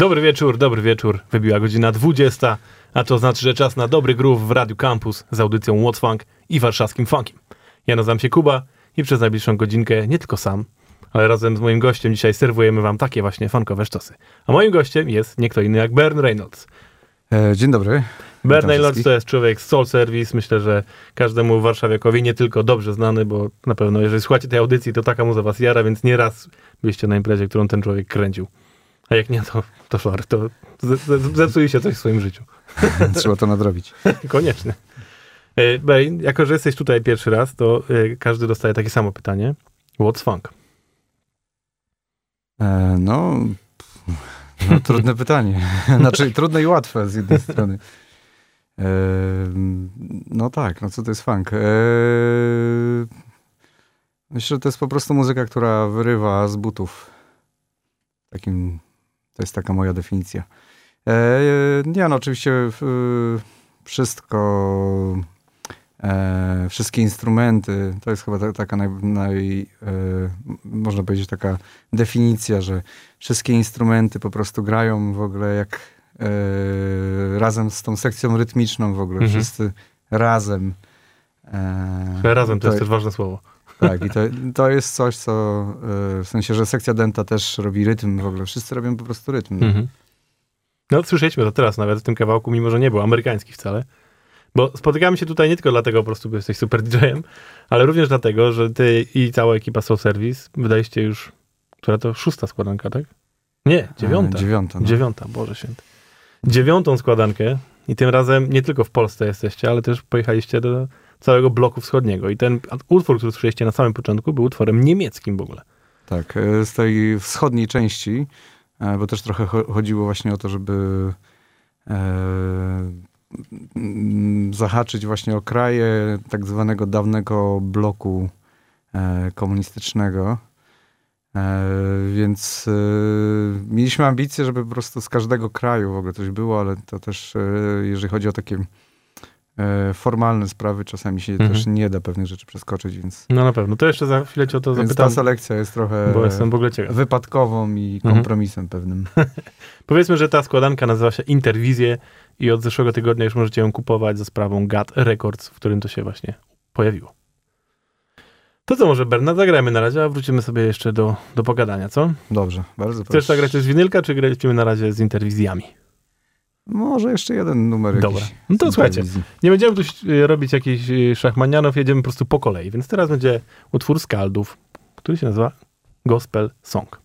Dobry wieczór, dobry wieczór. Wybiła godzina 20, a to znaczy, że czas na dobry groove w Radiu Campus z audycją What's Funk i warszawskim funkiem. Ja nazywam się Kuba i przez najbliższą godzinkę nie tylko sam, ale razem z moim gościem dzisiaj serwujemy wam takie właśnie funkowe sztosy. A moim gościem jest nie kto inny jak Bern Reynolds. E, dzień dobry. Bern Reynolds to jest człowiek z Soul Service. Myślę, że każdemu warszawiakowi nie tylko dobrze znany, bo na pewno jeżeli słuchacie tej audycji, to taka muza was jara, więc nieraz byliście na imprezie, którą ten człowiek kręcił. A jak nie, to, to sorry, to zepsuje się coś w swoim życiu. Trzeba to nadrobić. Koniecznie. E, Bej, jako że jesteś tutaj pierwszy raz, to e, każdy dostaje takie samo pytanie. What's funk? E, no, no, trudne pytanie. Znaczy, trudne i łatwe z jednej strony. E, no tak, no co to jest funk? E, myślę, że to jest po prostu muzyka, która wyrywa z butów. Takim to jest taka moja definicja. E, nie, no oczywiście wszystko, e, wszystkie instrumenty, to jest chyba ta, taka naj, naj e, można powiedzieć taka definicja, że wszystkie instrumenty po prostu grają w ogóle jak e, razem z tą sekcją rytmiczną w ogóle, mhm. wszyscy razem. E, razem to, to jest też ważne słowo. Tak, i to, to jest coś, co e, w sensie, że sekcja denta też robi rytm w ogóle. Wszyscy robią po prostu rytm. Mhm. No, słyszeliśmy to teraz nawet w tym kawałku, mimo że nie był amerykański wcale. Bo spotykamy się tutaj nie tylko dlatego po prostu, bo jesteś super DJ-em, ale również dlatego, że ty i cała ekipa Soul Service wydaliście już, która to szósta składanka, tak? Nie, dziewiąta. A, dziewiąta. No. Dziewiąta, Boże Święty. Dziewiątą składankę i tym razem nie tylko w Polsce jesteście, ale też pojechaliście do całego bloku wschodniego. I ten utwór, który słyszeliście na samym początku, był utworem niemieckim w ogóle. Tak, e, z tej wschodniej części, e, bo też trochę chodziło właśnie o to, żeby e, zahaczyć właśnie o kraje tak zwanego dawnego bloku komunistycznego. Więc mieliśmy ambicje, żeby po prostu z każdego kraju w ogóle coś było, ale to też, jeżeli chodzi o takie formalne sprawy czasami się mhm. też nie da pewnych rzeczy przeskoczyć, więc... No na pewno. To jeszcze za chwilę cię o to więc zapytam. ta selekcja jest trochę bo jestem w ogóle ciekaw. wypadkową i mhm. kompromisem mhm. pewnym. Powiedzmy, że ta składanka nazywa się Interwizje i od zeszłego tygodnia już możecie ją kupować za sprawą GAT Records, w którym to się właśnie pojawiło. To co, może Bernard, zagrajmy na razie, a wrócimy sobie jeszcze do, do pogadania, co? Dobrze, bardzo proszę. Chcesz zagrać z winylka, czy graliśmy na razie z interwizjami? Może jeszcze jeden numer Dobra. No to słuchajcie, nie będziemy tu e, robić jakichś e, szachmanianów, jedziemy po prostu po kolei. Więc teraz będzie utwór Skaldów, który się nazywa Gospel Song.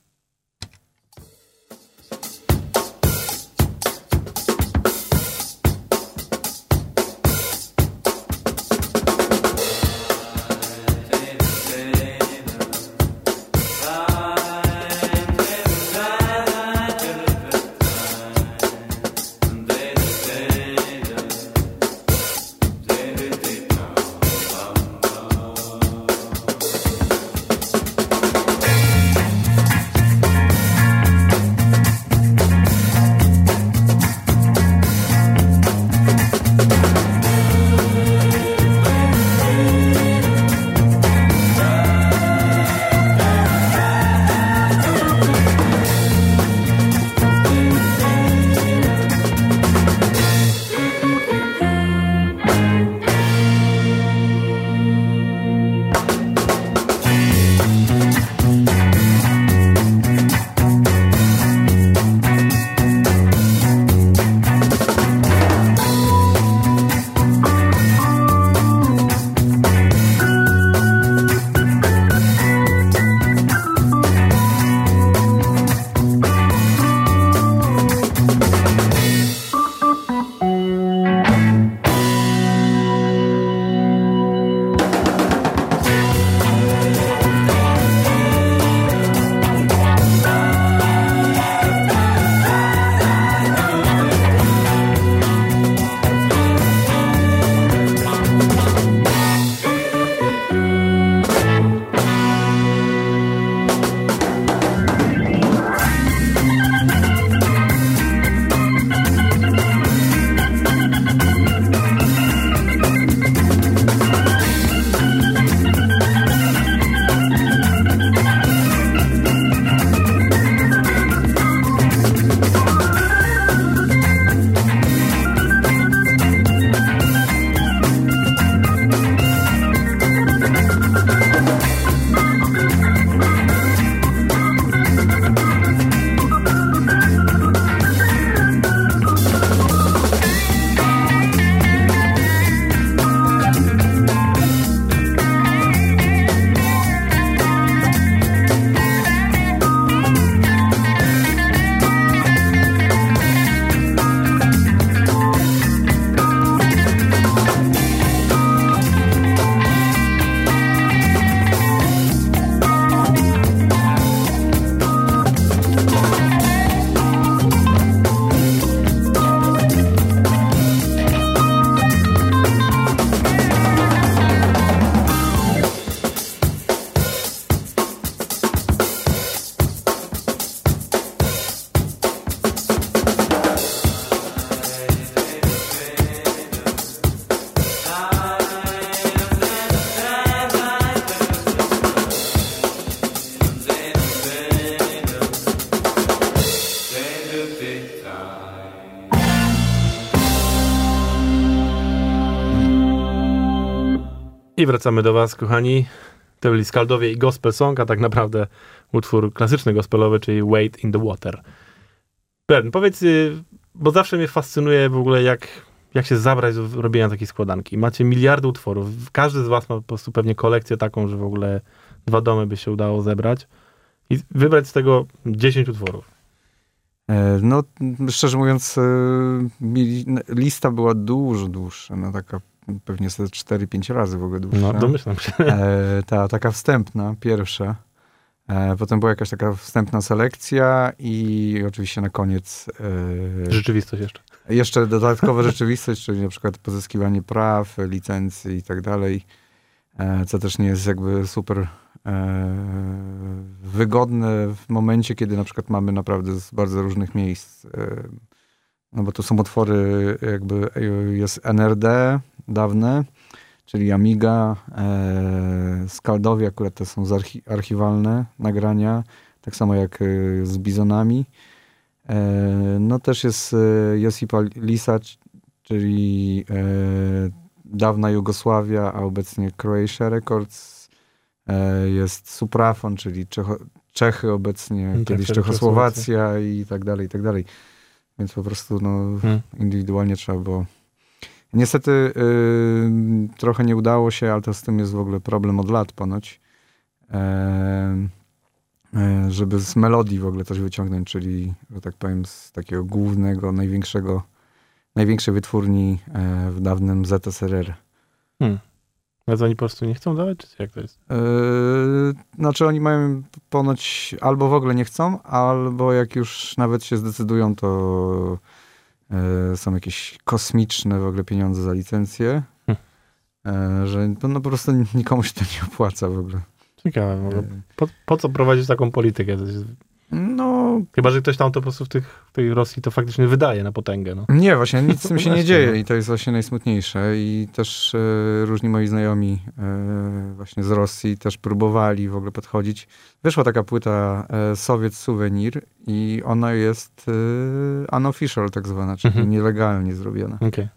I wracamy do Was, kochani. To byli Skaldowie i Gospel Song, a tak naprawdę utwór klasyczny gospelowy, czyli Wait in the Water. Ben, powiedz, y, bo zawsze mnie fascynuje w ogóle, jak, jak się zabrać do robienia takiej składanki. Macie miliardy utworów. Każdy z Was ma po prostu pewnie kolekcję taką, że w ogóle dwa domy by się udało zebrać i wybrać z tego 10 utworów. E, No, szczerze mówiąc, mi- lista była dużo dłuższa, no taka pewnie ze 4-5 razy w ogóle dłuższa. No, domyślam się. E, ta taka wstępna, pierwsza. E, potem była jakaś taka wstępna selekcja i oczywiście na koniec e, Rzeczywistość jeszcze. jeszcze dodatkowa rzeczywistość, czyli na przykład pozyskiwanie praw, licencji i tak dalej, e, co też nie jest jakby super e, wygodne w momencie, kiedy na przykład mamy naprawdę z bardzo różnych miejsc. e, No bo to są utwory jakby, jest NRD dawne, czyli Amiga, e, Skaldowie akurat to są archi archiwalne nagrania, tak samo jak e, z Bizonami. E, No też jest e, Josipa Lisa, czyli e, dawna Jugosławia, a obecnie Croatia Records. E, Jest Suprafon, czyli Czecho, Czechy obecnie, tak, kiedyś Czechosłowacja i tak dalej, i tak dalej. Więc po prostu no, Hmm. indywidualnie trzeba było. Niestety y, trochę nie udało się, ale to z tym jest w ogóle problem od lat ponoć. E, żeby z melodii w ogóle coś wyciągnąć, czyli, że tak powiem, z takiego głównego, największego, największej wytwórni e, w dawnym ZSRR. Więc oni po prostu nie chcą dawać, czy jak to jest? E, znaczy oni mają ponoć albo w ogóle nie chcą, albo jak już nawet się zdecydują, to są jakieś kosmiczne w ogóle pieniądze za licencję, Hm. e, że to no po prostu nikomu się to nie opłaca w ogóle. Ciekawe. E, Po, po co prowadzić taką politykę? No chyba, że ktoś tam to po prostu w, tych, w tej Rosji to faktycznie wydaje na potęgę. No. nie, właśnie nic z tym się nie dzieje no. i to jest właśnie najsmutniejsze i też e, różni moi znajomi e, właśnie z Rosji też próbowali w ogóle podchodzić. Wyszła taka płyta e, Sowiet Souvenir i ona jest unofficial tak zwana, czyli Mhm. nielegalnie zrobiona. Okej.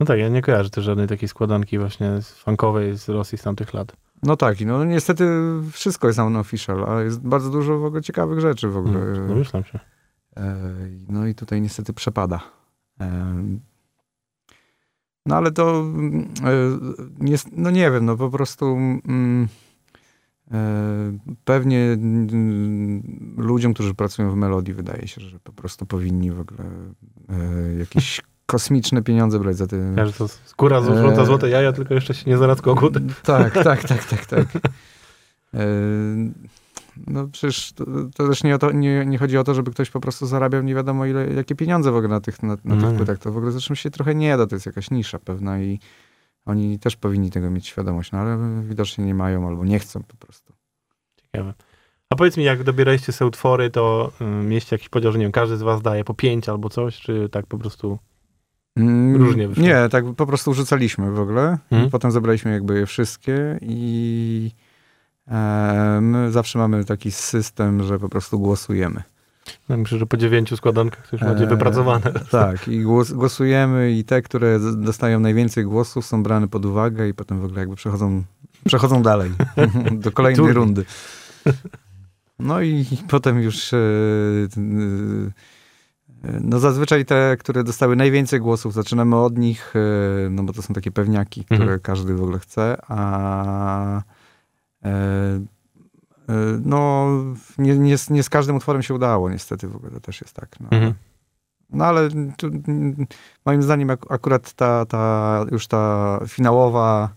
No tak, ja nie kojarzę też żadnej takiej składanki właśnie z funkowej z Rosji z tamtych lat. No tak, i no niestety wszystko jest unofficial, ale jest bardzo dużo w ogóle ciekawych rzeczy w ogóle. Hmm, domyślam się. E, No i tutaj niestety przepada. E, No ale to mm, e, nie, no nie wiem, no po prostu mm, pewnie mm, ludziom, którzy pracują w Melodii wydaje się, że po prostu powinni w ogóle jakieś kosmiczne pieniądze brać za te... Ja, że to skóra z żółta Eee. złote jaja, tylko jeszcze się nie zaraz kogut. Tak, tak, tak, tak, tak. E, No przecież to, to też nie, to, nie, nie chodzi o to, żeby ktoś po prostu zarabiał nie wiadomo ile, jakie pieniądze w ogóle na tych, na, na No tych płytach. To w ogóle zresztą się trochę nie da, to jest jakaś nisza pewna i oni też powinni tego mieć świadomość, no ale widocznie nie mają albo nie chcą po prostu. Ciekawe. A powiedz mi, jak dobieraliście sobie utwory, to y, mieliście jakiś podział, że nie wiem, każdy z was daje po pięć albo coś, czy tak po prostu... Mm, Różnie wyszło. Nie, tak po prostu rzucaliśmy w ogóle. Mhm. Potem zebraliśmy jakby je wszystkie i e, my zawsze mamy taki system, że po prostu głosujemy. No, myślę, że po dziewięciu składankach to już macie Eee, wypracowane. Tak, i głos, głosujemy i te, które dostają najwięcej głosów są brane pod uwagę i potem w ogóle jakby przechodzą, przechodzą dalej do kolejnej rundy. No i potem już e, e, no zazwyczaj te, które dostały najwięcej głosów, zaczynamy od nich, e, no bo to są takie pewniaki, które Mhm. każdy w ogóle chce, a e, e, no nie, nie, z- nie z każdym utworem się udało niestety w ogóle, to też jest tak. No. Mhm. No ale tu, moim zdaniem ak- akurat ta, ta już ta finałowa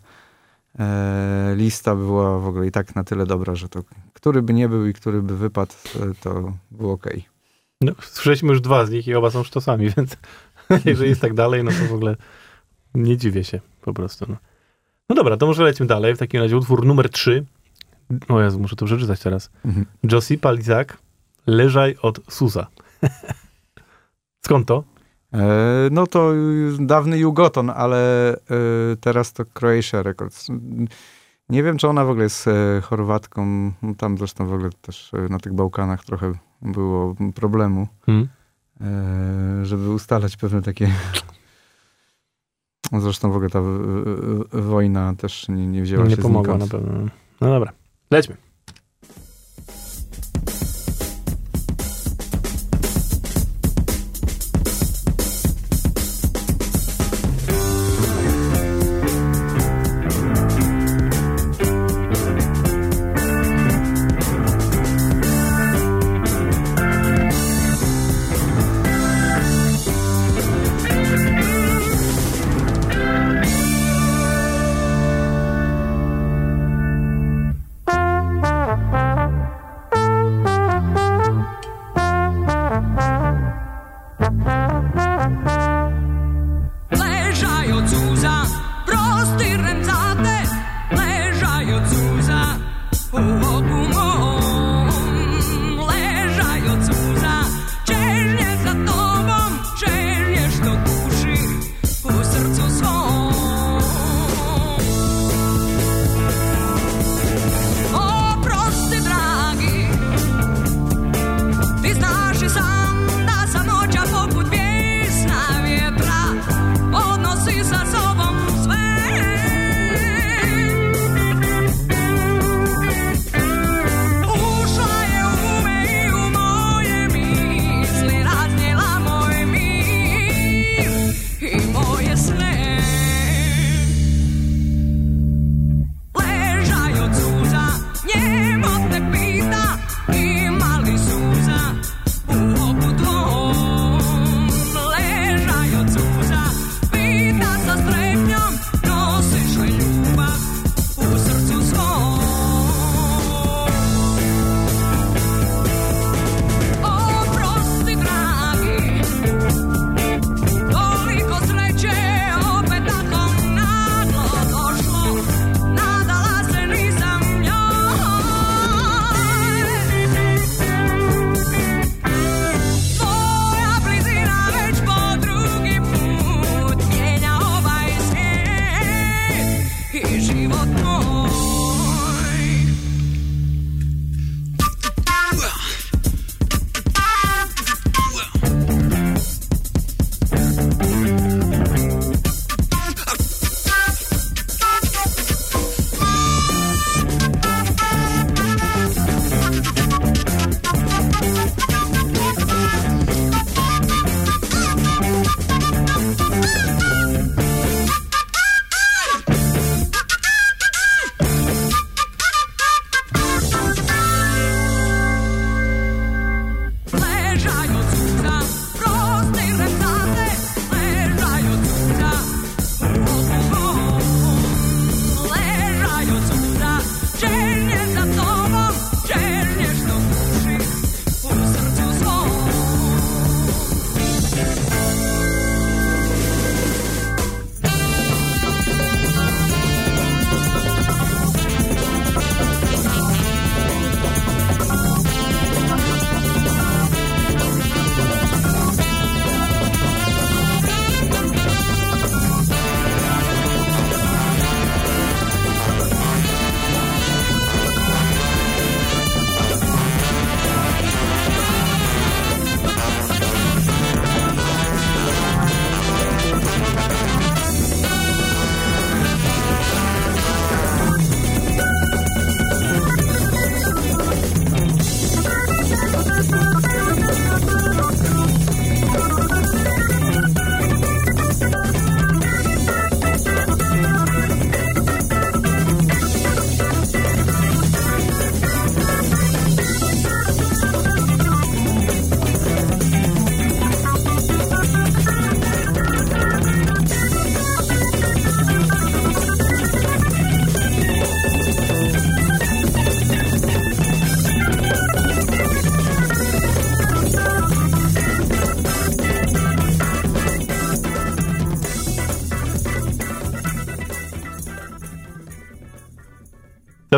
e, lista była w ogóle i tak na tyle dobra, że to który by nie był i który by wypadł, e, to było okej. No, słyszeliśmy już dwa z nich i oba są sztosami, więc jeżeli jest tak dalej, no to w ogóle nie dziwię się po prostu. No, no dobra, to może lecimy dalej. W takim razie utwór numer trzy. O Jezu, muszę to przeczytać teraz. Mhm. Josipa Lizak, Leżaj od Susa. Skąd to? E, no to dawny Jugoton, ale e, teraz to Croatia Records. Nie wiem, czy ona w ogóle jest e, Chorwatką. No, tam zresztą w ogóle też e, na tych Bałkanach trochę było problemu, hmm. E, żeby ustalać pewne takie. No, zresztą w ogóle ta wojna też nie, nie wzięła no, nie się pomogła na pewno. No dobra, lećmy.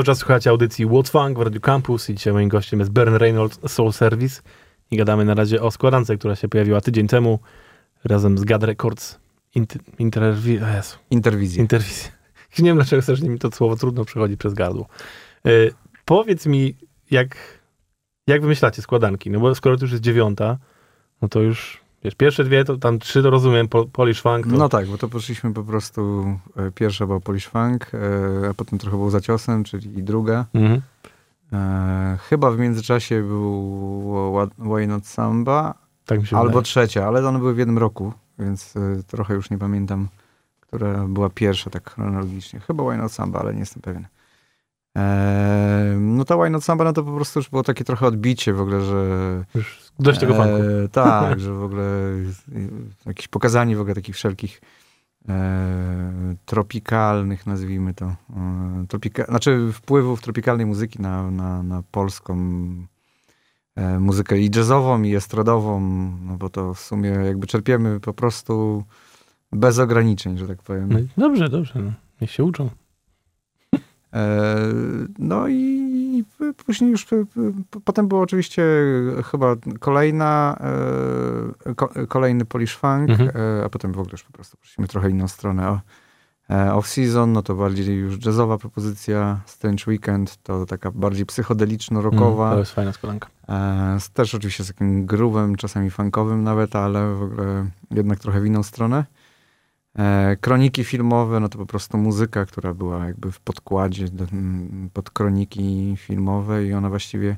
Cały czas słuchacie audycji What's w Radio Campus i dzisiaj moim gościem jest Bern Reynolds Soul Service. I gadamy na razie o składance, która się pojawiła tydzień temu razem z Gad Records. Inter, interwi, Nie wiem dlaczego strasznie mi to słowo trudno przechodzi przez gardło. E, powiedz mi, jak, jak wymyślacie składanki? No bo skoro to już jest dziewiąta, no to już wiesz, pierwsze dwie, to tam trzy to rozumiem, po, Polish Funk, to No tak, bo to poszliśmy po prostu, e, pierwsza była Polish Funk, e, a potem trochę był za ciosem, czyli druga. mhm. E, chyba w międzyczasie był Why Not Samba, tak mi się albo wydaje. trzecia, ale one były w jednym roku, więc e, trochę już nie pamiętam, która była pierwsza tak chronologicznie. Chyba Why Not Samba, ale nie jestem pewien. E, no ta Why Not Samba, no to po prostu już było takie trochę odbicie w ogóle, że Już dość tego funku. E, tak, że w ogóle jakieś pokazanie w ogóle takich wszelkich e, tropikalnych, nazwijmy to, tropika, znaczy wpływów tropikalnej muzyki na, na, na polską muzykę i jazzową, i estradową, no bo to w sumie jakby czerpiemy po prostu bez ograniczeń, że tak powiem. No, dobrze, dobrze, no. niech się uczą. E, No i później już p- potem było oczywiście chyba kolejna, e, ko, kolejny Polish Funk, Mhm. e, a potem w ogóle już po prostu poszliśmy trochę inną stronę. E, Off-Season, no to bardziej już jazzowa propozycja, Strange Weekend to taka bardziej psychodeliczno-rockowa. Mm, to jest fajna składanka. E, z, też oczywiście z takim groovem, czasami funkowym nawet, ale w ogóle jednak trochę w inną stronę. E, kroniki filmowe, no to po prostu muzyka, która była jakby w podkładzie pod kroniki filmowe i one właściwie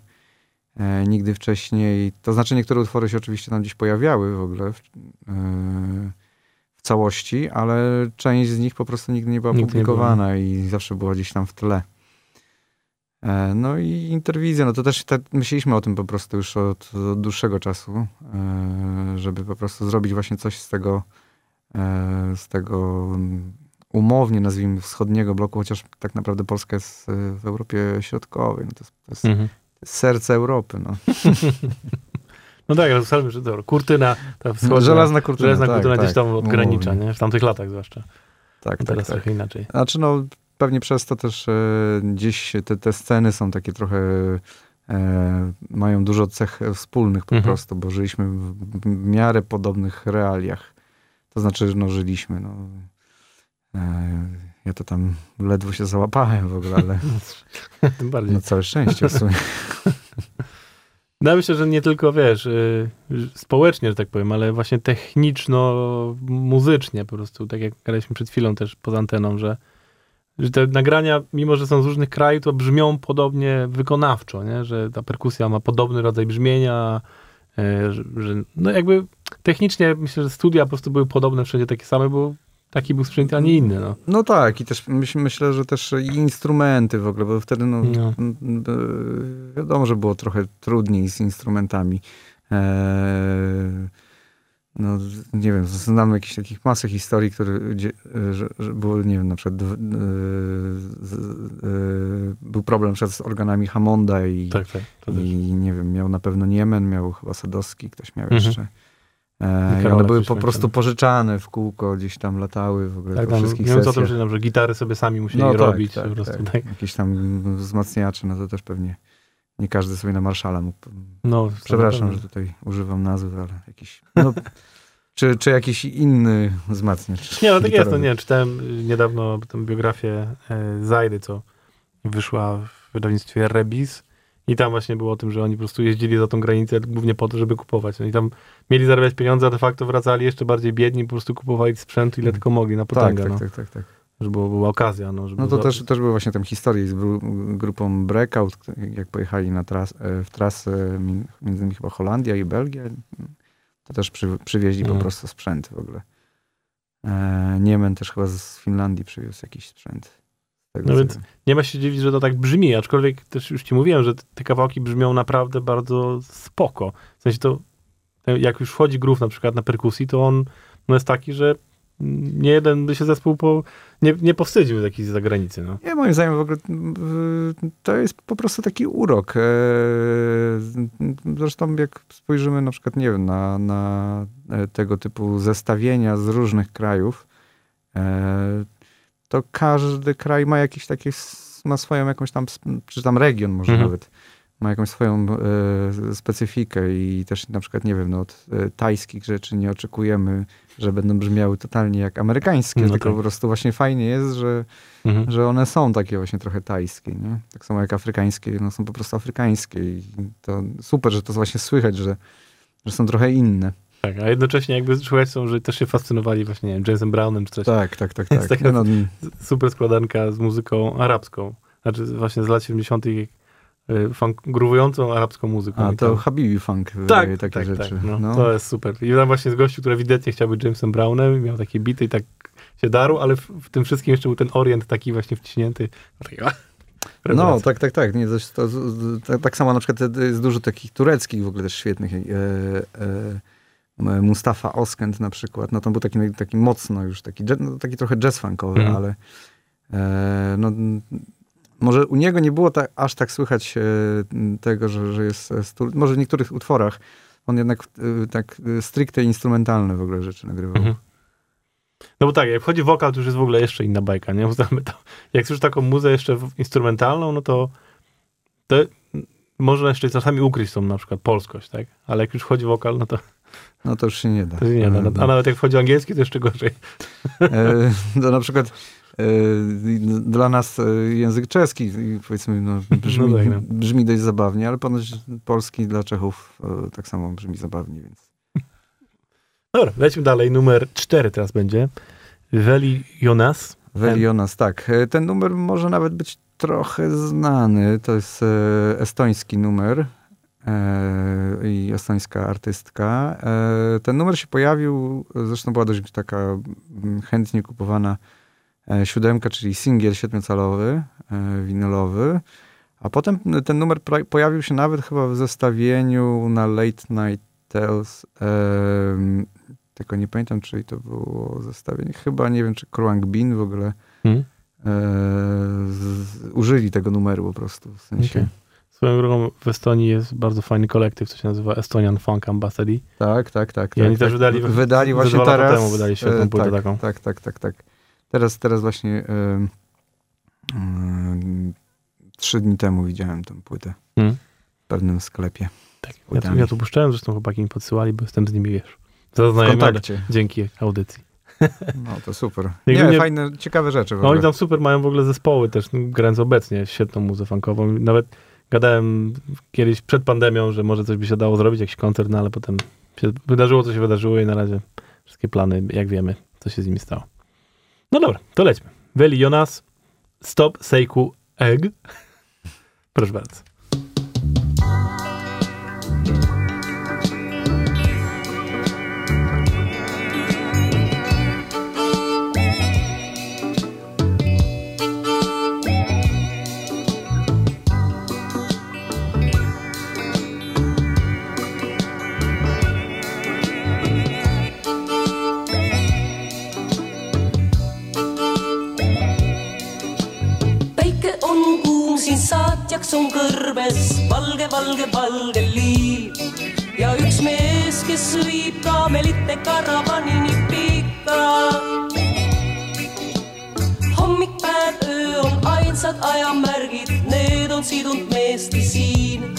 e, nigdy wcześniej, to znaczy niektóre utwory się oczywiście tam gdzieś pojawiały w ogóle w, e, w całości, ale część z nich po prostu nigdy nie była Nigdy nie publikowana i zawsze była gdzieś tam w tle. No i interwizja, no to też te, myśleliśmy o tym po prostu już od, od dłuższego czasu, żeby po prostu zrobić właśnie coś z tego, z tego mm, umownie nazwijmy wschodniego bloku, chociaż tak naprawdę Polska jest e, w Europie Środkowej, no to jest, to jest, Mhm. to jest serce Europy. No. No tak, ale ustalmy, że dobra, kurtyna, ta wschodnia, Żelazna kurtyna, żelazna tak, kurtyna tak, gdzieś tam odgranicza, umownie. nie? W tamtych latach zwłaszcza. Tak, tak, teraz tak. trochę inaczej. Znaczy no, pewnie przez to też e, gdzieś te, te sceny są takie trochę, e, mają dużo cech wspólnych po Mhm. prostu, bo żyliśmy w, w miarę podobnych realiach. To znaczy, no żyliśmy, no. E, ja to tam ledwo się załapałem w ogóle, ale Tym bardziej. no całe szczęście w sumie. No myślę, że nie tylko, wiesz, y, społecznie, że tak powiem, ale właśnie techniczno-muzycznie po prostu, tak jak gadaliśmy przed chwilą też poza anteną, że, że te nagrania, mimo że są z różnych krajów, to brzmią podobnie wykonawczo, nie? że ta perkusja ma podobny rodzaj brzmienia, że, że no jakby technicznie myślę, że studia po prostu były podobne wszędzie takie same, bo taki był sprzęt, a nie inny, no. No tak, i też myśl, myślę, że też i instrumenty w ogóle, bo wtedy no, No. e, wiadomo, że było trochę trudniej z instrumentami. Eee, no, nie wiem, znam jakieś takich masę historii, które, gdzie, że, że było, nie wiem, na przykład z, e, był problem na przykład z organami Hammonda i, Tak, tak. I nie wiem, miał na pewno Niemen, miał chyba Sadowski, ktoś miał Mhm. jeszcze. E, I one były po prostu pożyczane w kółko, gieś tam latały w ogóle Tak, po wszystkich mówiąc o sesjach. tym, że, że gitary sobie sami musieli No tak, robić, tak, po prostu, tak. tak. Jakieś tam wzmacniacze, no to też pewnie nie każdy sobie na Marszala mógł. No, Przepraszam, że tutaj używam nazwy, ale jakiś. No, czy, czy jakiś inny wzmacniacz. Nie, no tak jest, no nie, czytałem y, niedawno tę biografię e, Zajdy, co wyszła w wydawnictwie Rebis i tam właśnie było o tym, że oni po prostu jeździli za tą granicę głównie po to, żeby kupować. No i tam mieli zarabiać pieniądze, a de facto wracali jeszcze bardziej biedni, po prostu kupowali sprzęt ile tylko mogli na Tak, potęgę, tak, no. tak, tak, tak. Żeby było, była okazja, no. Żeby No to też, też były właśnie tam historie z gru- grupą Breakout, jak pojechali na tras, e, w trasę mi- między innymi chyba Holandia i Belgia. To też przy, przywieźli po Mhm. prostu sprzęt w ogóle. E, Niemen też chyba z Finlandii przywiózł jakiś sprzęt. Tego, No więc-. Nie ma się dziwić, że to tak brzmi, aczkolwiek też już ci mówiłem, że te kawałki brzmią naprawdę bardzo spoko. W sensie to, jak już wchodzi groove na przykład na perkusji, to on no jest taki, że nie jeden by się zespół po, nie, nie powstydził z jakiejś zagranicy. No. Nie, moim zdaniem w ogóle to jest po prostu taki urok. E, Zresztą jak spojrzymy na przykład, nie wiem, na, na e, tego typu zestawienia z różnych krajów, e, to każdy kraj ma jakiś taki, s- ma swoją jakąś tam, czy tam region może Mhm. nawet, ma jakąś swoją e, specyfikę i też na przykład, nie wiem, no, od e, tajskich rzeczy nie oczekujemy, że będą brzmiały totalnie jak amerykańskie, No tylko tak. po prostu właśnie fajnie jest, że Mhm. że one są takie właśnie trochę tajskie, nie? Tak samo jak afrykańskie, no są po prostu afrykańskie i to super, że to właśnie słychać, że, że są trochę inne. Tak, a jednocześnie jakby czułeś są, że też się fascynowali właśnie, nie wiem, Jamesem Brownem czy coś. Tak, tak, tak. Jest tak. taka- No, Super składanka z muzyką arabską. Znaczy właśnie z lat 70. y, funk, gruwującą arabską muzyką. a to tam- Habibi Funk tak, takie tak, rzeczy. tak, no, no. To jest super. I tam właśnie z gościu, który ewidentnie chciał być Jamesem Brownem, miał takie bity i tak się darł, ale w, w tym wszystkim jeszcze był ten orient taki właśnie wciśnięty. No, tak, tak, tak. Nie, to, to, to, tak samo na przykład jest dużo takich tureckich w ogóle też świetnych. E, e, Mustafa Oskent na przykład. No to był taki, taki mocno już, taki, no, taki trochę jazz funkowy, Mhm. ale e, no, może u niego nie było tak, aż tak słychać e, tego, że, że jest, tur- może w niektórych utworach on jednak e, tak e, stricte instrumentalne w ogóle rzeczy nagrywał. Mhm. No bo tak, jak wchodzi wokal, to już jest w ogóle jeszcze inna bajka, nie? Jak już taką muzę jeszcze instrumentalną, no to, to można jeszcze czasami ukryć tą na przykład polskość, tak? Ale jak już wchodzi wokal, no to, No to już się nie da. to się nie da. No, a nawet jak wchodzi angielski, to jeszcze gorzej. E, to na przykład e, dla nas e, język czeski powiedzmy no, brzmi, No tak, no. brzmi dość zabawnie, ale ponoć polski dla Czechów e, tak samo brzmi zabawnie, więc Dobra, lećmy dalej. Numer cztery teraz będzie. Veli Jonas. Velionas, tak. E, Ten numer może nawet być trochę znany. To jest estoński numer i estońska artystka. Ten numer się pojawił, zresztą była dość taka mm, chętnie kupowana siódemka, czyli singiel siedmiocalowy, e, winylowy. A potem ten numer pojawił się nawet chyba w zestawieniu na Late Night Tales. em, tylko nie pamiętam, czy to było zestawienie. Chyba nie wiem, czy Kruang Bin w ogóle Hmm? e, z, użyli tego numeru po prostu. W sensie. Okej. Swoją drogą w Estonii jest bardzo fajny kolektyw, co się nazywa Estonian Funk Ambassador. Tak, tak, tak. I tak, oni też tak. wydali- wydali właśnie teraz. temu wydali świetną e, płytę tak, taką. Tak, tak, tak, tak. Teraz, teraz właśnie e, mm, trzy dni temu widziałem tę płytę Hmm? w pewnym sklepie. Tak. Ja, tu, ja tu puszczałem, zresztą chłopaki mi podsyłali, bo jestem z nimi, wiesz, zaznajomiony dzięki audycji. No to super. Nie, fajne, ciekawe rzeczy No oni tam super mają w ogóle zespoły też, no, grając obecnie świetną muzę funkową. Nawet gadałem kiedyś przed pandemią, że może coś by się dało zrobić, jakiś koncert, no ale potem się wydarzyło, co się wydarzyło i na razie wszystkie plany, jak wiemy, co się z nimi stało. No dobra, to lećmy. Veli Jonas, Stop Seiku Egg. Proszę bardzo. Valge, valge, valge liiv. ja üks mees, kes viib kaamelite karavanini pikka. hommik, päev, öö on ainsad ajamärgid, need on sidunud meesti siin.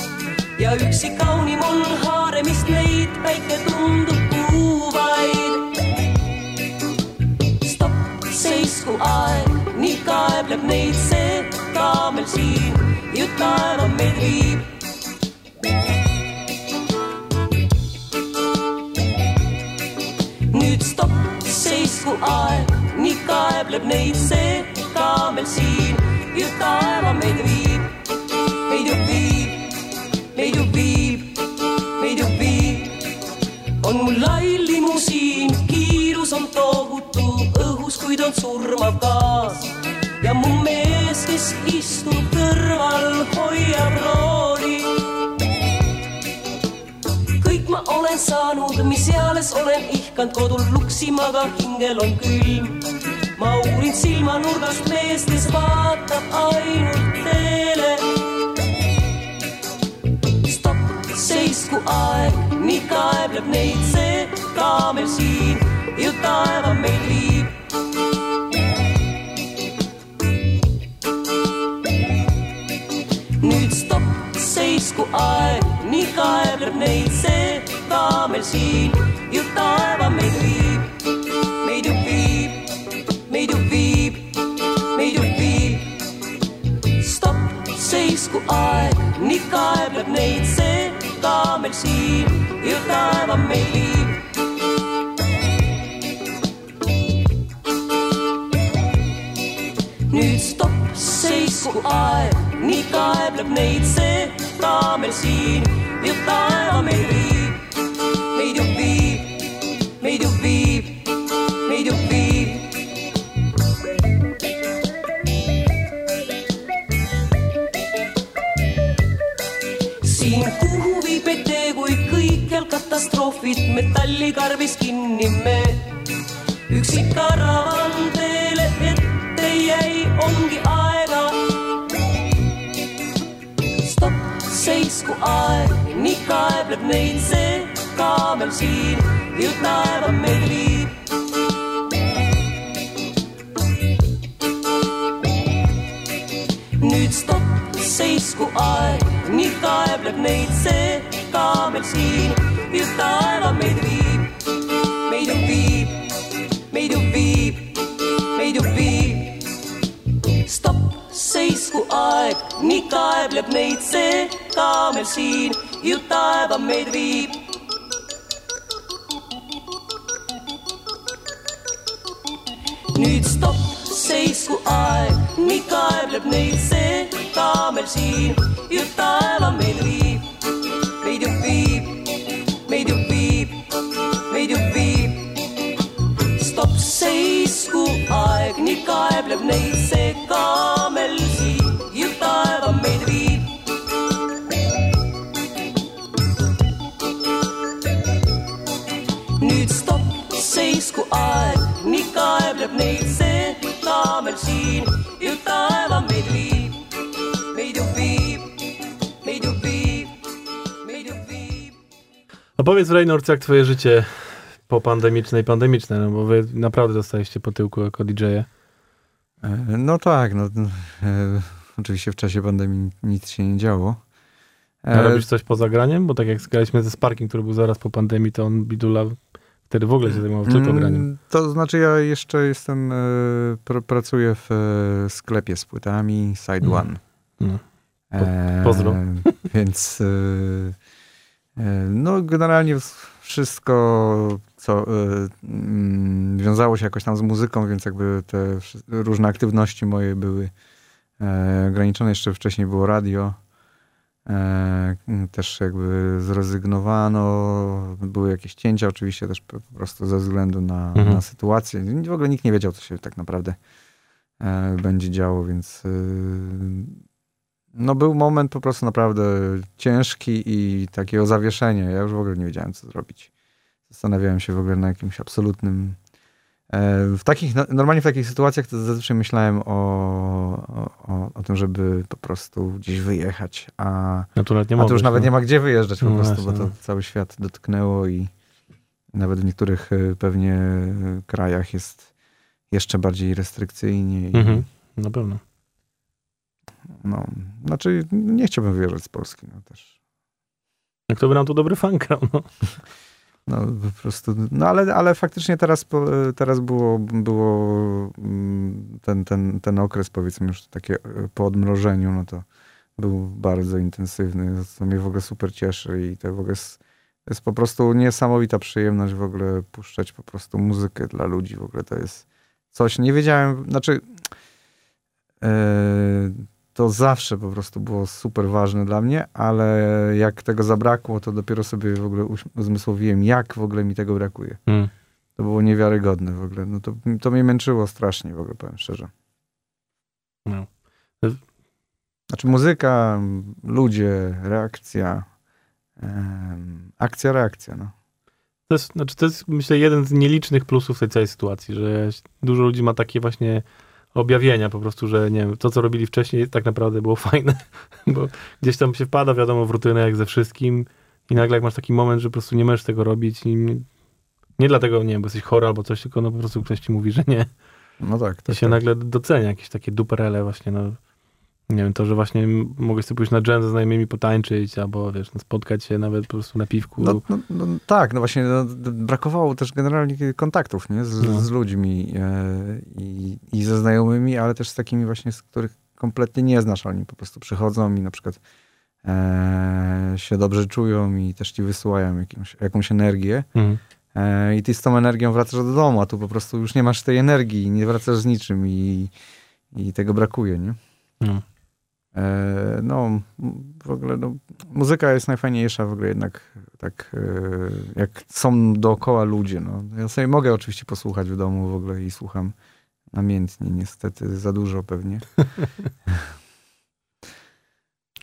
ja üksi kaunim on haaremist neid, päike tundub puuvaid stopp, seisku aeg, nii kaebleb neid see kaamel siin, ju taeva meid viib. Kaebleb neid see kaamel siin, ju taeva meid viib, meid ju viib, meid ju viib, meid ju viib on mul lai limusiin, kiirus on tohutu õhus, kuid on surmav gaas. ja mu mees, kes istub kõrval, hoiab rooli. kõik ma olen saanud, mis eales olen ihkanud kodul luksima, aga hingel on külm. Ma uurin silmanurgast meest, kes vaatab ainult teele. Stopp, seisku aeg, nii kaebleb neid see kaamel siin, ju taeva meid viib. nüüd stopp, seisku aeg, nii kaebleb neid see kaamel siin, ju taeva meid viib, aeg, nii kaebleb neid see ka meil siin ja taeva meil viib. nüüd stopp, seisku aeg, nii kaebleb neid see ka meil siin ja taeva. A powiedz Reynolds, jak twoje życie po pandemiczne i pandemiczne, no bo wy naprawdę dostaliście po tyłku jako DJ-e. E, No tak, no, e, oczywiście w czasie pandemii nic się nie działo. A E, robisz coś poza graniem? Bo tak jak zgraliśmy ze Sparkiem, który był zaraz po pandemii, to on Bidula wtedy w ogóle się zajmował tylko mm, graniem. To znaczy ja jeszcze jestem, e, pr pracuję w e, sklepie z płytami Side Mm. One. No. E, pozdro. Więc e, no generalnie wszystko, co e, mm, wiązało się jakoś tam z muzyką, więc jakby te różne aktywności moje były e, ograniczone. Jeszcze wcześniej było radio. E, też jakby zrezygnowano. Były jakieś cięcia oczywiście też po prostu ze względu na, Mhm. na sytuację. W ogóle nikt nie wiedział, co się tak naprawdę e, będzie działo, więc no był moment po prostu naprawdę ciężki i takiego zawieszenia. Ja już w ogóle nie wiedziałem, co zrobić. Zastanawiałem się w ogóle na jakimś absolutnym... e, W takich, no- normalnie w takich sytuacjach to zazwyczaj myślałem o, o, o, tym, żeby po prostu gdzieś wyjechać, a, No tu nie a tu już mogłeś, nawet no. nie ma gdzie wyjeżdżać po No prostu, właśnie, bo to no. cały świat dotknęło i nawet w niektórych e, pewnie e, krajach jest jeszcze bardziej restrykcyjnie. Mhm. Na pewno. No, znaczy nie chciałbym wyjeżdżać z Polski. No, też. Jak to by nam tu dobry fan grał, no. No po prostu, no ale, ale faktycznie teraz, teraz było, było mm, ten, ten, ten okres powiedzmy już takie e, po odmrożeniu, no to był bardzo intensywny, co mnie w ogóle super cieszy i to w ogóle jest, to jest po prostu niesamowita przyjemność w ogóle puszczać po prostu muzykę dla ludzi, w ogóle to jest coś, nie wiedziałem, znaczy e, to zawsze po prostu było super ważne dla mnie, ale jak tego zabrakło, to dopiero sobie w ogóle uzmysłowiłem, jak w ogóle mi tego brakuje. Mm. To było niewiarygodne w ogóle. No to, to mnie męczyło strasznie w ogóle, powiem szczerze. No. Znaczy muzyka, ludzie, reakcja, em, akcja, reakcja, no. To jest, znaczy to jest, myślę, jeden z nielicznych plusów tej całej sytuacji, że dużo ludzi ma takie właśnie objawienia po prostu, że nie wiem, to co robili wcześniej tak naprawdę było fajne, bo gdzieś tam się wpada, wiadomo, w rutynę jak ze wszystkim i nagle jak masz taki moment, że po prostu nie możesz tego robić i nie, nie dlatego, nie wiem, bo jesteś chory albo coś, tylko no po prostu ktoś ci mówi, że nie. No tak, I tak, się tak. nagle docenia jakieś takie duperele właśnie, no. Nie wiem, to, że właśnie mogę sobie pójść na dżem ze znajomymi potańczyć, albo wiesz, no, spotkać się nawet po prostu na piwku. No, no, no tak, no właśnie no, brakowało też generalnie kontaktów nie? Z, No. z ludźmi e, i, i ze znajomymi, ale też z takimi właśnie, z których kompletnie nie znasz. Oni po prostu przychodzą i na przykład e, się dobrze czują i też ci wysyłają jakąś, jakąś energię. Mhm. E, I ty z tą energią wracasz do domu, a tu po prostu już nie masz tej energii, nie wracasz z niczym i, i tego brakuje, nie? No. E, no, w ogóle no, muzyka jest najfajniejsza w ogóle jednak tak e, jak są dookoła ludzie. No. Ja sobie mogę oczywiście posłuchać w domu w ogóle i słucham namiętnie, niestety za dużo pewnie.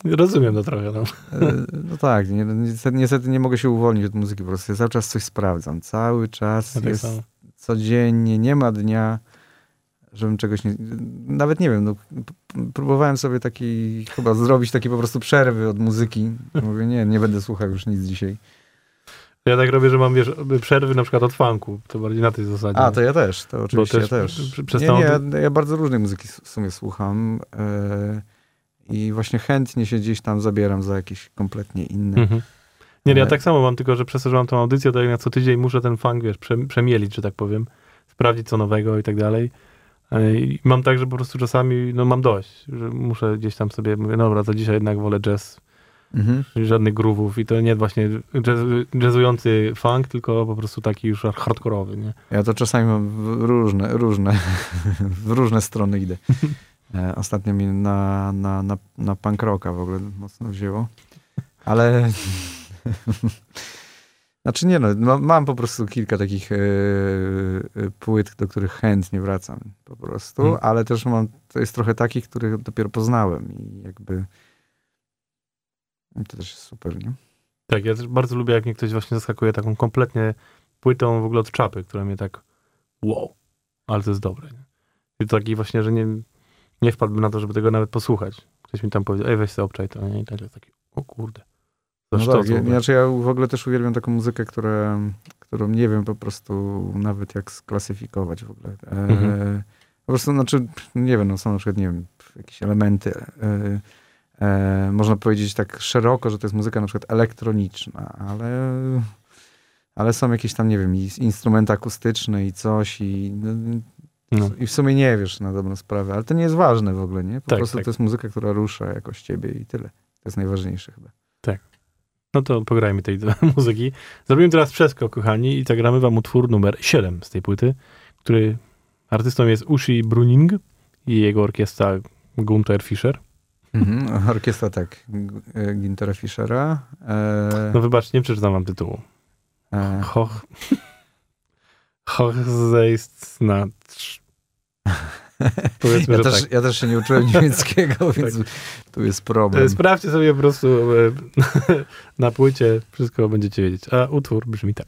Rozumiem to trochę. No. E, No tak, nie, niestety, niestety nie mogę się uwolnić od muzyki, po prostu ja cały czas coś sprawdzam. Cały czas Ja tak jest samo. codziennie, nie ma dnia, żebym czegoś nie... Nawet nie wiem, no, próbowałem sobie taki, chyba zrobić takie po prostu przerwy od muzyki. Mówię, nie, nie będę słuchał już nic dzisiaj. Ja tak robię, że mam wiesz, przerwy na przykład od funku. To bardziej na tej zasadzie. A, to ja też, to oczywiście też ja też. Nie, nie, ja, ja bardzo różnej muzyki w sumie słucham e, i właśnie chętnie się gdzieś tam zabieram za jakieś kompletnie inne. Mhm. Nie, ja E. tak samo mam, tylko że przez to, że mam tą audycję, to jak na co tydzień muszę ten funk, wiesz, prze, przemielić, że tak powiem, sprawdzić co nowego i tak dalej. E, I mam tak, że po prostu czasami, no mam dość, że muszę gdzieś tam sobie, mówię, dobra, to dzisiaj jednak wolę jazz, Mhm. żadnych groovów i to nie właśnie jazz, jazzujący funk, tylko po prostu taki już hardkorowy, nie? Ja to czasami mam w różne, różne, w różne strony idę. E, Ostatnio mi na, na, na, na punk rocka w ogóle mocno wzięło. Ale znaczy nie no, ma- mam po prostu kilka takich e, e, płyt, do których chętnie wracam po prostu, Hmm. ale też mam, to jest trochę takich, których dopiero poznałem i jakby to też jest super, nie? Tak, ja też bardzo lubię, jak mnie ktoś właśnie zaskakuje taką kompletnie płytą w ogóle od czapy, która mnie tak wow, ale to jest dobre. Nie? I to taki właśnie, że nie, nie wpadłbym na to, żeby tego nawet posłuchać. Ktoś mi tam powiedział, ej weź sobie obczaj to, nie? I tak jest taki, o kurde. No tak, ja, znaczy ja w ogóle też uwielbiam taką muzykę, która, którą nie wiem po prostu nawet jak sklasyfikować w ogóle. E, Mhm. Po prostu, znaczy, nie wiem, no są na przykład, nie wiem, jakieś elementy, e, e, można powiedzieć tak szeroko, że to jest muzyka na przykład elektroniczna, ale, ale są jakieś tam, nie wiem, i instrumenty akustyczne i coś i, no, No. i w sumie nie wiesz na dobrą sprawę, ale to nie jest ważne w ogóle, nie? Po Tak, prostu tak. to jest muzyka, która rusza jakoś ciebie i tyle. To jest najważniejsze chyba. No to pograjmy tej muzyki. Zrobimy teraz przeskok, kochani, i zagramy wam utwór numer 7 z tej płyty, który artystą jest Ushi Bruning i jego orkiestra Gunther Fischer. Mhm, orkiestra tak, Gintera Fischera. E, No wybacz, nie przeczytam wam tytułu. e, Hoch... Hochzeistnacz. Powiedzmy, ja, też, tak. ja też się nie uczyłem niemieckiego, więc tu jest problem. E, Sprawdźcie sobie po prostu e, na płycie, wszystko będziecie wiedzieć. A utwór brzmi tak.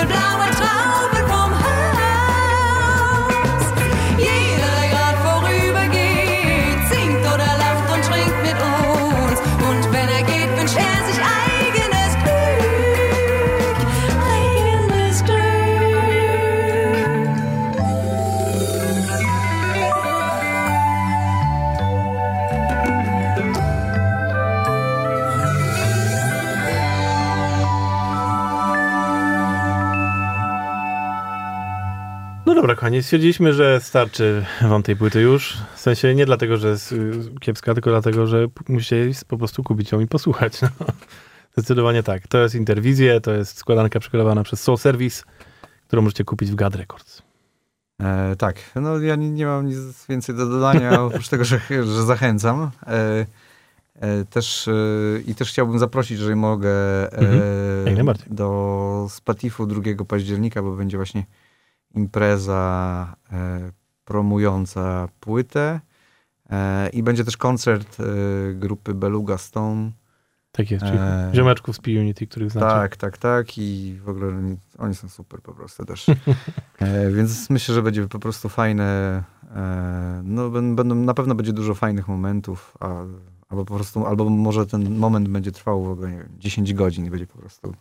Dunkelblaue Traube. Dobra, kochani, stwierdziliśmy, że starczy wam tej płyty już. W sensie nie dlatego, że jest y, kiepska, tylko dlatego, że musicie po prostu kupić ją i posłuchać. No. Zdecydowanie tak. To jest interwizje, to jest składanka przekrojowana przez Soul Service, którą możecie kupić w GAD Records. E, tak, no ja nie, nie mam nic więcej do dodania, oprócz tego, że, że zachęcam. E, e, też, e, I też chciałbym zaprosić, jeżeli mogę, e, Mhm, do Spatifu 2 października, bo będzie właśnie impreza e, promująca płytę. E, I będzie też koncert e, grupy Beluga Stone. Tak jest, czyli Eee. ziomeczków z P-Unity, których znacie. Tak, tak, tak. I w ogóle oni, oni są super po prostu też. e, więc myślę, że będzie po prostu fajne. E, no, bę- będą, na pewno będzie dużo fajnych momentów, a, albo po prostu, albo może ten moment będzie trwał w ogóle nie wiem, 10 godzin i będzie po prostu.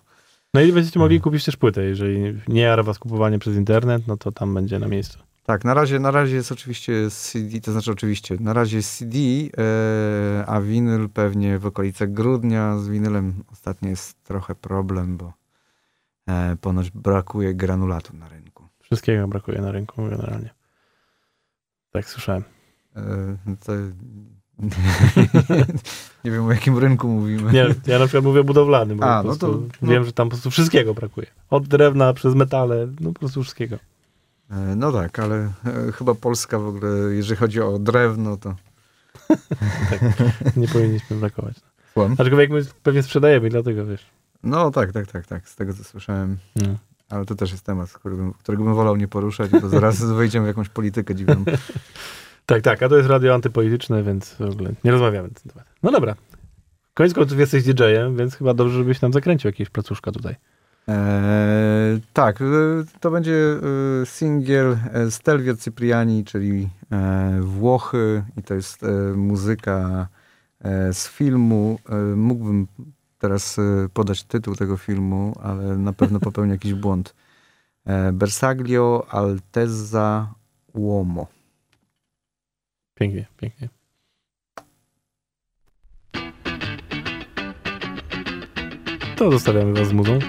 No i będziecie mogli kupić też płytę. Jeżeli nie jara was kupowanie przez internet, no to tam będzie na miejscu. Tak, na razie, na razie jest oczywiście CD, to znaczy oczywiście, na razie CD, e, a winyl pewnie w okolicach grudnia. Z winylem ostatnio jest trochę problem, bo e, ponoć brakuje granulatu na rynku. Wszystkiego brakuje na rynku generalnie. Tak słyszałem. E, To... nie wiem o jakim rynku mówimy. Nie, ja na przykład mówię budowlany, bo A, no to- no. wiem, że tam po prostu wszystkiego brakuje. Od drewna przez metale, no po prostu wszystkiego. E, No tak, ale e, chyba Polska w ogóle, jeżeli chodzi o drewno, to Nie powinniśmy brakować. Słucham? Aczkolwiek my pewnie sprzedajemy, i dlatego wiesz. No tak, tak, tak, tak, z tego co słyszałem. No. Ale to też jest temat, którego, którego bym wolał nie poruszać, bo zaraz wejdziemy w jakąś politykę dziwną. Tak, tak, a to jest radio antypolityczne, więc w ogóle nie rozmawiamy. No dobra. Koniec końców jesteś DJ-em, więc chyba dobrze, żebyś nam zakręcił jakieś placuszka tutaj. Eee, tak, e, to będzie e, singiel e, Stelvio Cipriani, czyli e, Włochy i to jest e, muzyka e, z filmu. E, mógłbym teraz e, podać tytuł tego filmu, ale na pewno popełnię jakiś błąd. E, Bersaglio Altezza Uomo. Pięknie, pięknie. To zostawiamy was z muzą.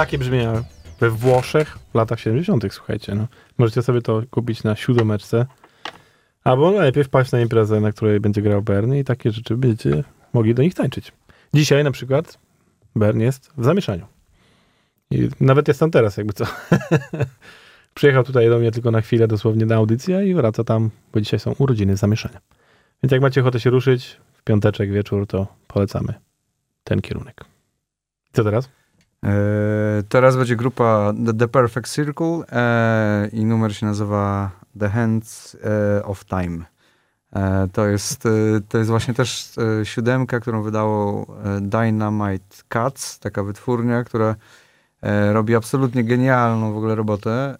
Takie brzmienia we Włoszech w latach 70., słuchajcie. No. Możecie sobie to kupić na siódemeczce. Albo najlepiej wpaść na imprezę, na której będzie grał Bernie i takie rzeczy będziecie mogli do nich tańczyć. Dzisiaj na przykład Bern jest w zamieszaniu. I nawet jest tam teraz, jakby co. Przyjechał tutaj do mnie tylko na chwilę, dosłownie na audycję i wraca tam, bo dzisiaj są urodziny zamieszania. Więc jak macie ochotę się ruszyć w piąteczek wieczór, to polecamy ten kierunek. Co teraz? E, teraz będzie grupa The, Perfect Circle e, i numer się nazywa The Hands e, of Time. To, jest, to jest właśnie też siódemka, którą wydało Dynamite Cats, taka wytwórnia, która robi absolutnie genialną w ogóle robotę.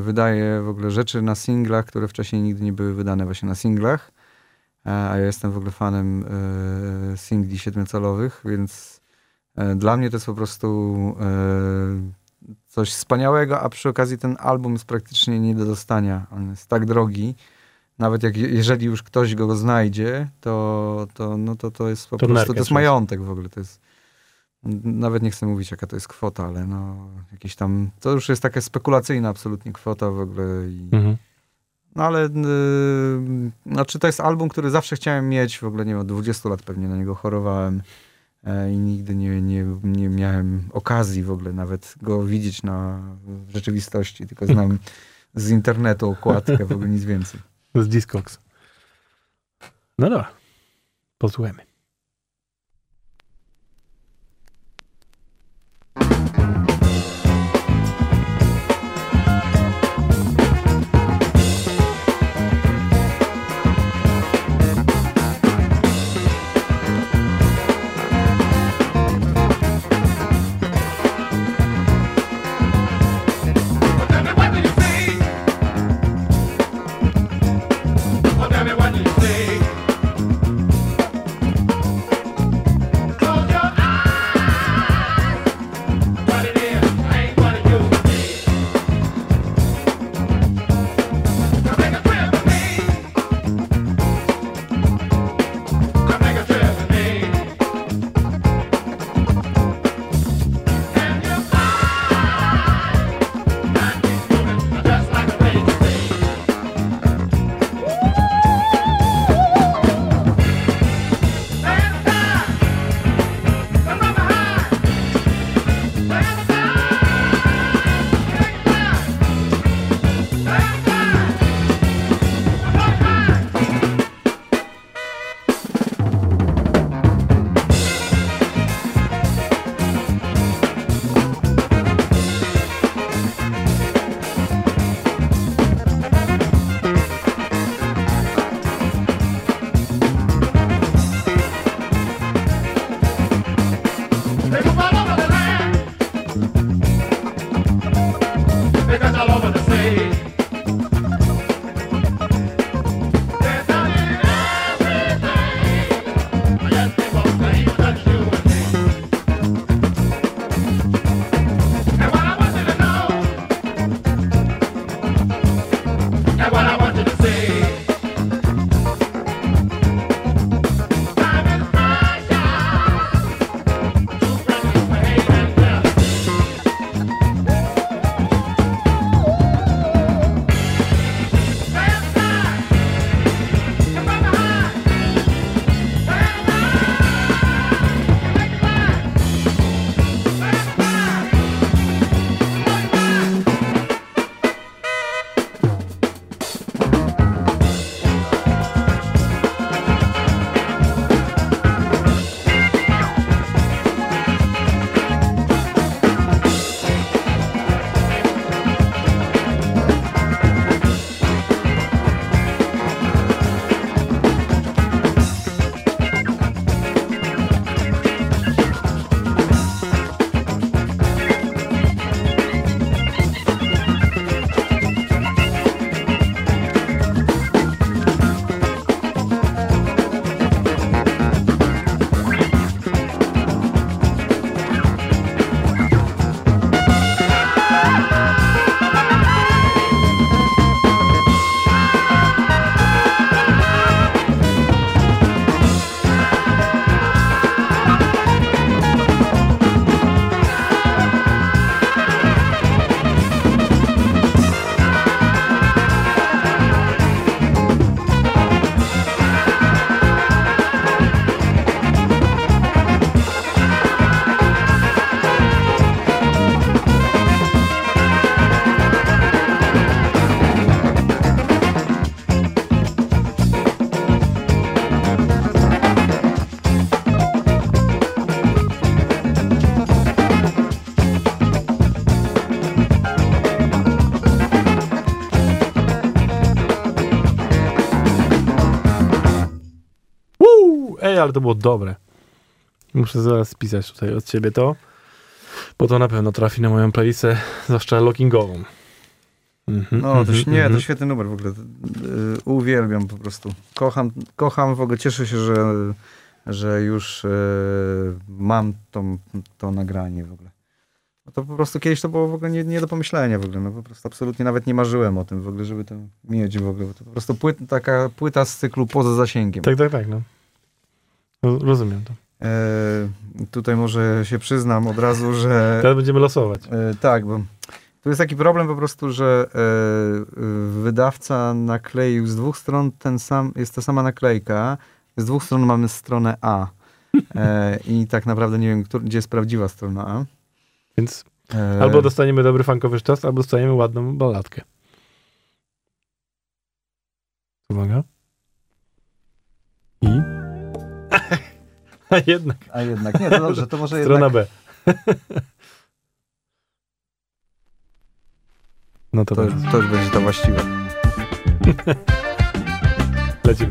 Wydaje w ogóle rzeczy na singlach, które wcześniej nigdy nie były wydane właśnie na singlach. A ja jestem w ogóle fanem singli siedmiocalowych, więc dla mnie to jest po prostu e, coś wspaniałego, a przy okazji ten album jest praktycznie nie do dostania. On jest tak drogi. Nawet jak, jeżeli już ktoś go znajdzie, to, to, no to, to jest po To prostu, to jest majątek w ogóle. To jest, nawet nie chcę mówić, jaka to jest kwota, ale no jakieś tam, to już jest taka spekulacyjna absolutnie kwota w ogóle i, Mhm. no ale y, znaczy to jest album, który zawsze chciałem mieć, w ogóle nie wiem, od 20 lat pewnie na niego chorowałem e, i nigdy nie, nie, nie miałem okazji w ogóle nawet go widzieć na w rzeczywistości, tylko znam z internetu okładkę, w ogóle nic więcej. Z Discogs. No dobra. Posłuchajmy. Oj, ale to było dobre. Muszę zaraz spisać tutaj od ciebie to, bo to na pewno trafi na moją playlistę, zwłaszcza lockingową. Mhm, No, to, mhm, się- nie, to mhm. świetny numer w ogóle. Yy, uwielbiam po prostu. Kocham, kocham w ogóle, cieszę się, że, że już yy, mam to, to nagranie w ogóle. No to po prostu kiedyś to było w ogóle nie, nie do pomyślenia w ogóle. No po prostu absolutnie nawet nie marzyłem o tym w ogóle, żeby to mieć w ogóle. To po prostu płyt, taka płyta z cyklu poza zasięgiem. Tak, tak, tak, no. Ro- Rozumiem to. Yy, tutaj może się przyznam od razu, że... Teraz będziemy losować. E, tak, bo tu jest taki problem po prostu, że e, e, wydawca nakleił z dwóch stron ten sam, jest ta sama naklejka. Z dwóch stron mamy stronę A. E, I tak naprawdę nie wiem, gdzie jest prawdziwa strona A. Więc E, albo dostaniemy dobry funkowy sztos, albo dostaniemy ładną balladkę. Uwaga. I? A jednak, A jednak, nie, to dobrze, to może strona jednak... B. No to, To, to to już będzie ta właściwa. lecimy.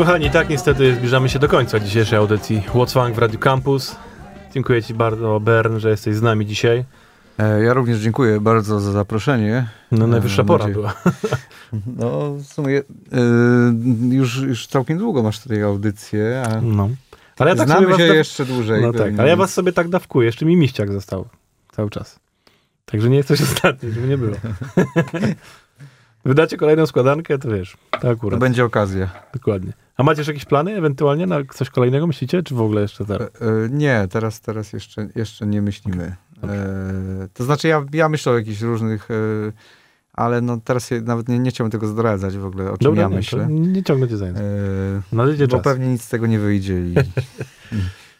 Kochani, tak niestety zbliżamy się do końca dzisiejszej audycji What's Funk w Radio Campus. Dziękuję Ci bardzo, Bern, że jesteś z nami dzisiaj. E, Ja również dziękuję bardzo za zaproszenie. No najwyższa E, pora nadzieję- była. No, w sumie e, już, już całkiem długo masz tutaj audycję, a No. Ale ja tak znamy sobie się was jeszcze dłużej. No tak, ale ja was sobie tak dawkuję, jeszcze mi miściak został cały czas. Także nie jesteś ostatni, żeby nie było. Wydacie kolejną składankę, to wiesz, to To akurat, będzie okazja. dokładnie. A macie już jakieś plany ewentualnie na coś kolejnego, myślicie, czy w ogóle jeszcze E, teraz? e, Nie, teraz, teraz jeszcze, jeszcze nie myślimy. E, to znaczy ja, ja myślę o jakichś różnych, e, ale no teraz nawet nie, nie chciałbym tego zdradzać w ogóle, o czym Dobra, ja nie, myślę. to nie ciągnę cię za E, bo czas. pewnie nic z tego nie wyjdzie i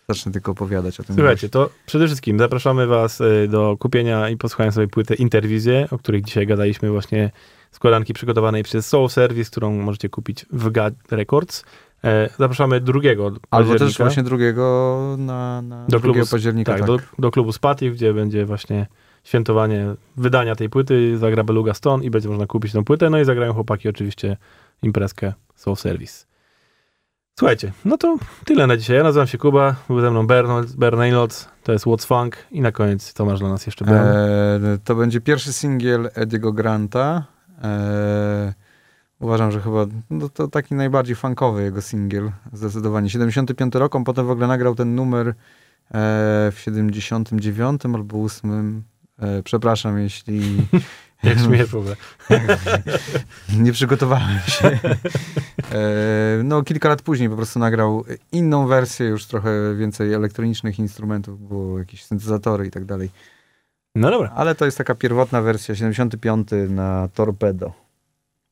zacznę tylko opowiadać o tym. Słuchajcie, to przede wszystkim zapraszamy was y, do kupienia i posłuchania sobie płyty Interwizje, o których dzisiaj gadaliśmy właśnie składanki przygotowanej przez Soul Service, którą możecie kupić w GAD Records. E, Zapraszamy drugiego Albo też właśnie drugiego na, na do 2 klubu, października. tak, Tak, Do, do klubu Spatif, gdzie będzie właśnie świętowanie wydania tej płyty, zagra Beluga Stone i będzie można kupić tę płytę, no i zagrają chłopaki oczywiście imprezkę Soul Service. Słuchajcie, no to tyle na dzisiaj. Ja nazywam się Kuba, był ze mną Bernard, to jest What's Funk i na koniec co masz dla nas jeszcze Bern? E, to będzie pierwszy singiel Ediego Granta. E, uważam, że chyba no, to taki najbardziej funkowy jego singiel, zdecydowanie. 75 rok, on potem w ogóle nagrał ten numer e, w 79 albo 8. E, przepraszam, jeśli Jak śmiech w ogóle. nie przygotowałem się. E, no, kilka lat później po prostu nagrał inną wersję, już trochę więcej elektronicznych instrumentów, było jakieś syntezatory i tak dalej. No dobra, Ale to jest taka pierwotna wersja, 75 na Torpedo.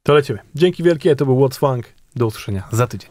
to lecimy. Dzięki wielkie, to był What's Funk. Do usłyszenia za tydzień.